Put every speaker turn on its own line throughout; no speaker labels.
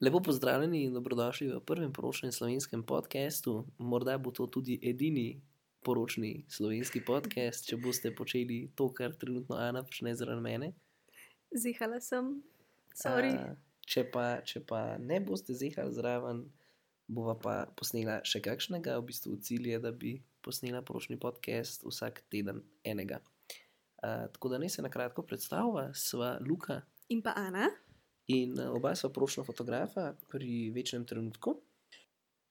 Lepo pozdravljeni in dobrodošli v prvem poročnem slovenskem podkastu. Morda bo to tudi edini poročni slovenski podcast, če boste počeli to, kar trenutno Ana počne zaradi mene.
Zihala sem, sorry.
A, če, pa, če pa ne boste zihali zraven, bova pa posnela še kakšnega. V bistvu cilj je, da bi posnela poročni podcast vsak teden enega. A, tako da naj se na kratko predstavlja, sva Luka
In pa Ana.
In eh, oba sva poročna fotografa pri večnem trenutku.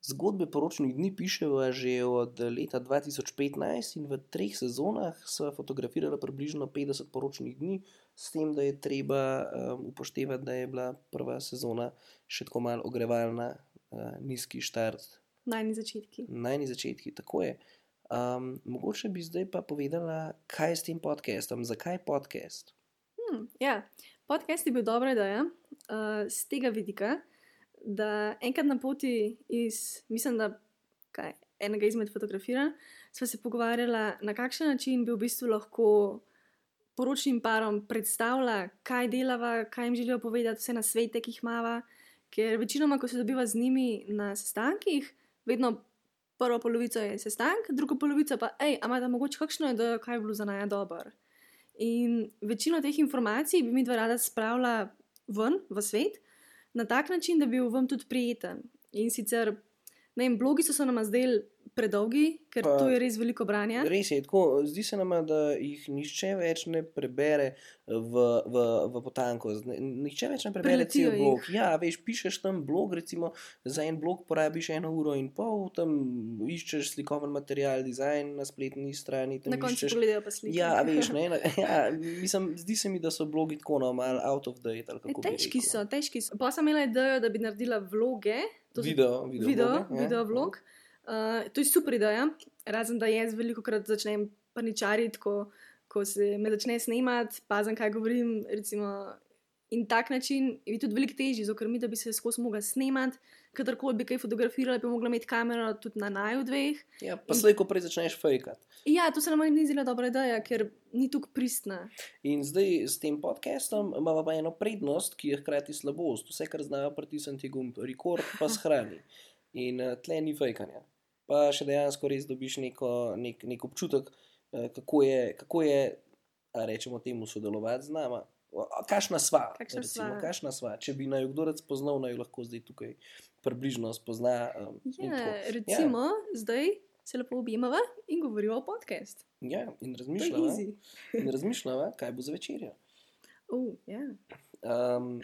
Zgodbe poročnih dni piševa že od leta 2015 in v treh sezonah sva fotografirala približno 50 poročnih dni, s tem, da je treba um, upoštevati, da je bila prva sezona še tako malo ogrevalna, uh, nizki štart,
Najni začetki.
najni začetki, tako je. Um, mogoče bi zdaj pa povedala, kaj je s tem podcastom, zakaj podcast.
Hmm, ja, podcast je bil dobra ideja uh, z tega vidika, da enkrat na poti iz, mislim, da kaj, enega izmed fotografiranj, sva se pogovarjala, na kakšen način bi v bistvu lahko poročnim parom predstavila, kaj delava, kaj jim želijo povedati, vse na svete, ki jih imava. Ker večinoma, ko se dobiva z njimi na sestankih, vedno prvo polovico je sestank, drugo polovico pa, hej, a imate mogoče kakšno idejo, kaj bi bilo za naj dobro. In večino teh informacij bi mi dva rada spravila ven, v svet, na tak način, da bi bil vam tudi prijeten. In sicer, ne vem, blogi so se nam zdeli predolgi, ker
Pa-
to je res veliko branja.
Res je, tako, zdi se nam, da jih nihče več ne prebere v, v, v potanko. Nihče več ne prebere
Preletijo
cel
jih.
blog. Ja, veš, pišeš tam blog, recimo za en blog porabiš eno uro in pol, tam iščeš slikoven material, dizajn na spletni strani.
Na koncu
iščeš-
pogledajo pa slike.
Ja, veš, ne, na- ja, mislim, zdi se mi, da so blogi tako no, malo out of date.
E, težki so, težki so. Pa sem imela idejo, da bi naredila vloge. To so-
Video, video,
video,
vloge, ja.
video vlog. Uh, to je super ideja, razen da jaz veliko krat začnem paničariti, ko, ko se me začne snemati, pazem, kaj govorim. Recimo, in tak način je tudi veliko težji, zato ker mi, da bi se skozi mogla snemati, kadarkoli bi kaj fotografirala, bi mogla imeti kamero tudi na naju dveh.
Ja, pa slej, ko prej začneš fejkat.
Ja, to se nam ni zdela dobra ideja, ker ni tukaj pristna.
In zdaj s tem podcastom imamo pa eno prednost, ki je hkrati slabost. Vse, kar znajo pritisniti gumb, rekord pa shrani. In uh, tle ni fejkanja. Pa še dejansko res dobiš neko, nek, nek občutek, uh, kako je, kako je rečemo temu, sodelovati z nama. Kakšna sva,
Kakšna
recimo,
sva.
kakšna sva. Če bi naj kdo rad spoznal, naj jo lahko zdaj tukaj približno spozna. Um,
Ja,
tako.
recimo, zdaj se lepo objemava in govoriva o podkastu.
ja, in razmišljava, in razmišljava, kaj bo za večerjo.
Uh, ja.
Um,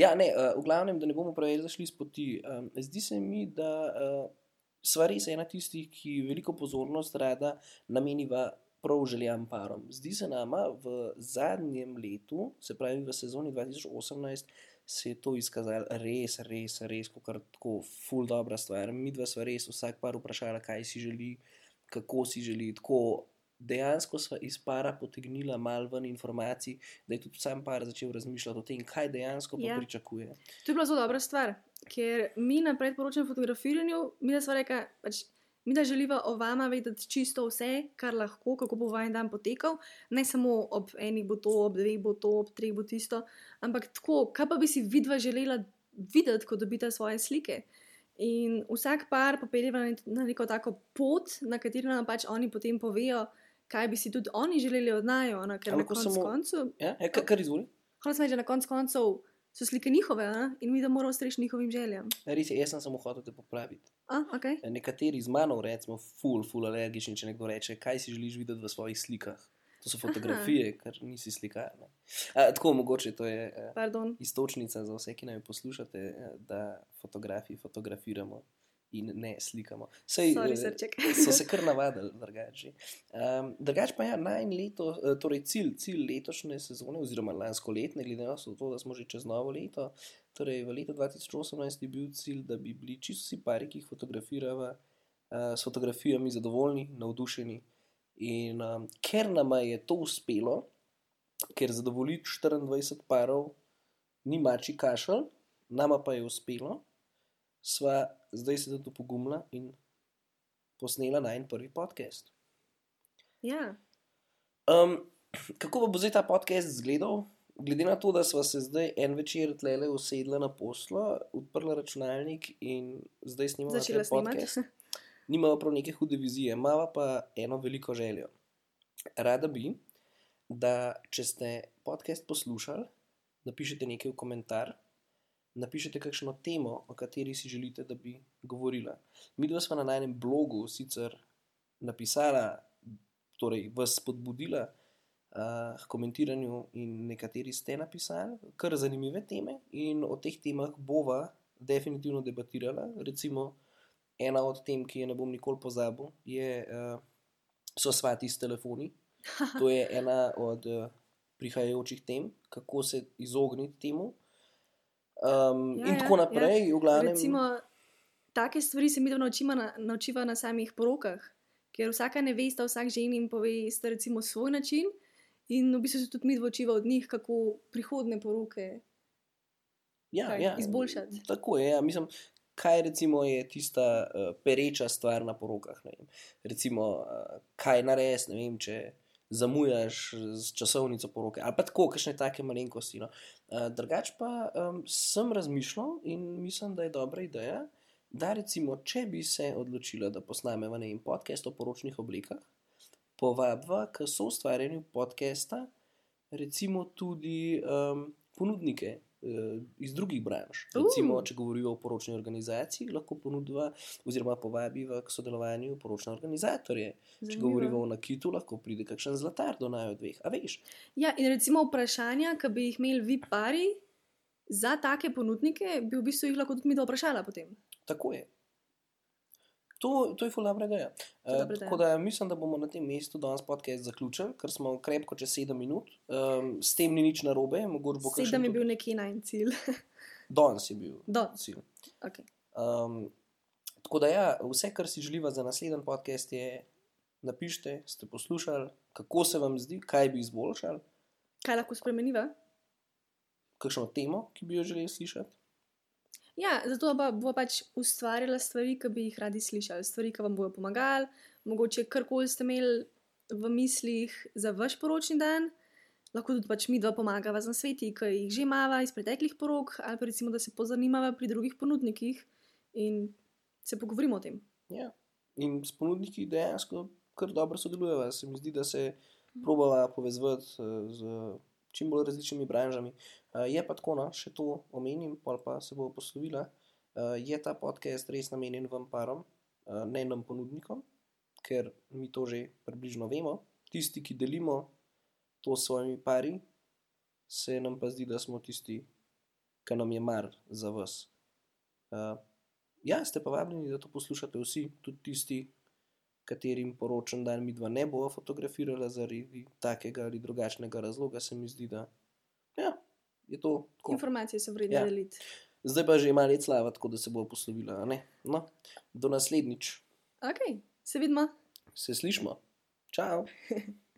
ja, ne, uh, v glavnem, da ne bomo preveč zašli s poti. Um, zdi se mi, da uh, sva res ena tistih, ki veliko pozornost rada nameniva prav željam parom. Zdi se nama v zadnjem letu, se pravi v sezoni 2018, se je to izkazalo res, res, res, kot tako ful dobra stvar. Mi dva sva res vsak par vprašala, kaj si želi, kako si želi. Tako dejansko sva iz para potegnila malo ven informacij, da je tudi sam par začel razmišljati o tem, kaj dejansko
Ja.
pričakuje.
To je bila zelo dobra stvar, ker mi na predporočnem fotografiranju, mi da smo rekli, pač, mi da želiva o vama vedeti čisto vse, kar lahko, kako bo vajen dan potekal. Ne samo ob enih bo to, ob dveh bo to, ob treh bo tisto, ampak tako, kaj pa bi si vidva želela videti, ko dobite svoje slike. In vsak par popeljeva na, neko tako pot, na katero nam pač oni potem povejo, kaj bi si tudi oni želeli od najo, ker
A
na koncu
samo-
koncev.
Ja, ja kar, kar izvoli.
Sem reči, na koncu koncev so slike njihove a? in mi da moramo streči njihovim željam.
Res je, jaz sem samo hotel te popraviti.
A, okay.
Nekateri z mano, recimo, ful, ful alergični, če nekdo reče, kaj si želiš videti v svojih slikah. To so fotografije, ker nisi slikar. A, tako, mogoče to je eh,
Pardon.
istočnica za vse, ki naj poslušate, eh, da fotografi fotografiramo in ne slikamo. Sej,
Sorry,
eh, so se kar navadili, drugače. Um, drugač pa je ja, najn leto, eh, torej cilj, cilj letošnje sezone, oziroma lansko letne, glede na to, da smo že čez novo leto. Torej, v letu 2018 je bil cilj, da bi bili čisto vsi pari, ki jih fotografiramo, uh, s fotografijami zadovoljni, navdušeni. In um, ker nam je to uspelo, ker zadovoljiti 24 parov ni mači kašelj, nama pa je uspelo, sva zdaj se tudi pogumila in posnela najn prvi podcast.
Ja,
Um, kako bo zdaj ta podcast izgledal? glede na to, da smo se zdaj en večer tlele usedli na poslo, odprli računalnik in zdaj snimamo
Začela
ta podcast, nimamo prav neke hude vizije, imamo pa eno veliko željo. Rada bi, da če ste podcast poslušali, napišete nekaj v komentar, napišete kakšno temo, o kateri si želite, da bi govorila. Mi dva smo na najnem blogu sicer napisala, torej vas spodbudila uh, k komentiranju, in nekateri ste napisali kar zanimive teme, in o teh temah bova definitivno debatirala. Recimo, ena od tem, ki je ne bom nikoli pozabil, je, uh, so svati s telefoni. To je ena od uh, prihajajočih tem, kako se izogniti temu. Um,
Ja,
in
ja,
tako naprej, ja. v glavnem.
Recimo, take stvari se mi dobro naučiva na, naučiva na samih porokah, ker vsaka nevesta, vsak ženin pove sta recimo svoj način in v bistvu se tudi mi dvočiva od njih, kako prihodne poroke.
ja,
kaj,
ja,
izboljšati.
Tako je. Ja. Mislim, kaj recimo je tista uh, pereča stvar na porokah? ne. Recimo, uh, kaj narediti, ne če zamujaš z časovnico poroke ali pa tako, kakšne take malenkosti. No. Uh, drugač pa um, sem razmišljal in mislim, da je dobra ideja. Da, recimo, če bi se odločila, da posnamemo ne vem, podcast o poročnih oblikah, povabva k soustvarjanju podcasta, recimo tudi um, ponudnike iz drugih branž. Recimo,
Uh.
če govorijo o poročni organizaciji, lahko ponudva oziroma povabiva k sodelovanju poročne organizatorje. Če
Zanimivo.
govorimo o nakitu, lahko pride kakšen zlatar do naju dveh. A veš?
Ja, in recimo vprašanja, ki bi jih imeli vi pari za take ponudnike, bi v bistvu jih lahko tudi mi da vprašala potem.
Tako je. To, to je ful
je
Uh,
dobra
tako da mislim, da bomo na tem mestu danes podcast zaključili, ker smo krepko čez 7 minut. Um, s tem ni nič narobe,
Sedem je bil neki naj cilj.
Danes je bil
Danes.
cilj.
Okay.
Um, tako da, ja, vse, kar si želiva za naslednji podcast, je, napišite, ste poslušali, kako se vam zdi, kaj bi izboljšali,
Kaj lahko spremeniva?
kakšno temo, ki bi jo želeli slišati.
Ja, zato pa bo pač ustvarjala stvari, ki bi jih radi slišali, stvari, ki vam bodo pomagali, mogoče karkoli ste imeli v mislih za vaš poročni dan. Lahko tudi pač mi dva pomagava z nasveti, ki jih že imamo iz preteklih porok, ali pa recimo, da se pozanimava pri drugih ponudnikih in se pogovorimo o tem.
Ja. In s ponudniki dejansko kar dobro sodelujeva. Se mi zdi, da se probava povezati eh, z čim bolj različnimi branžami. Eh, Je pa tako, no, še to omenim, pol pa se bo poslovila. Eh, Je ta podcast res namenjen vam parom, eh, ne nam ponudnikom, ker mi to že približno vemo. Tisti, ki delimo to s svojimi pari, se nam pa zdi, da smo tisti, ki nam je mar za vas. Ja, ste pa vabljeni, da to poslušate vsi, tudi tisti, katerim poročen dan mi dva ne bo fotografirala zaradi takega ali drugačnega razloga, se mi zdi, da je to tako.
Informacije so vredne
Ja.
deliti.
Zdaj pa že ima let slava, tako da se bo poslovila. No, do naslednjič,
Ok, se vidimo.
se slišmo. Čau!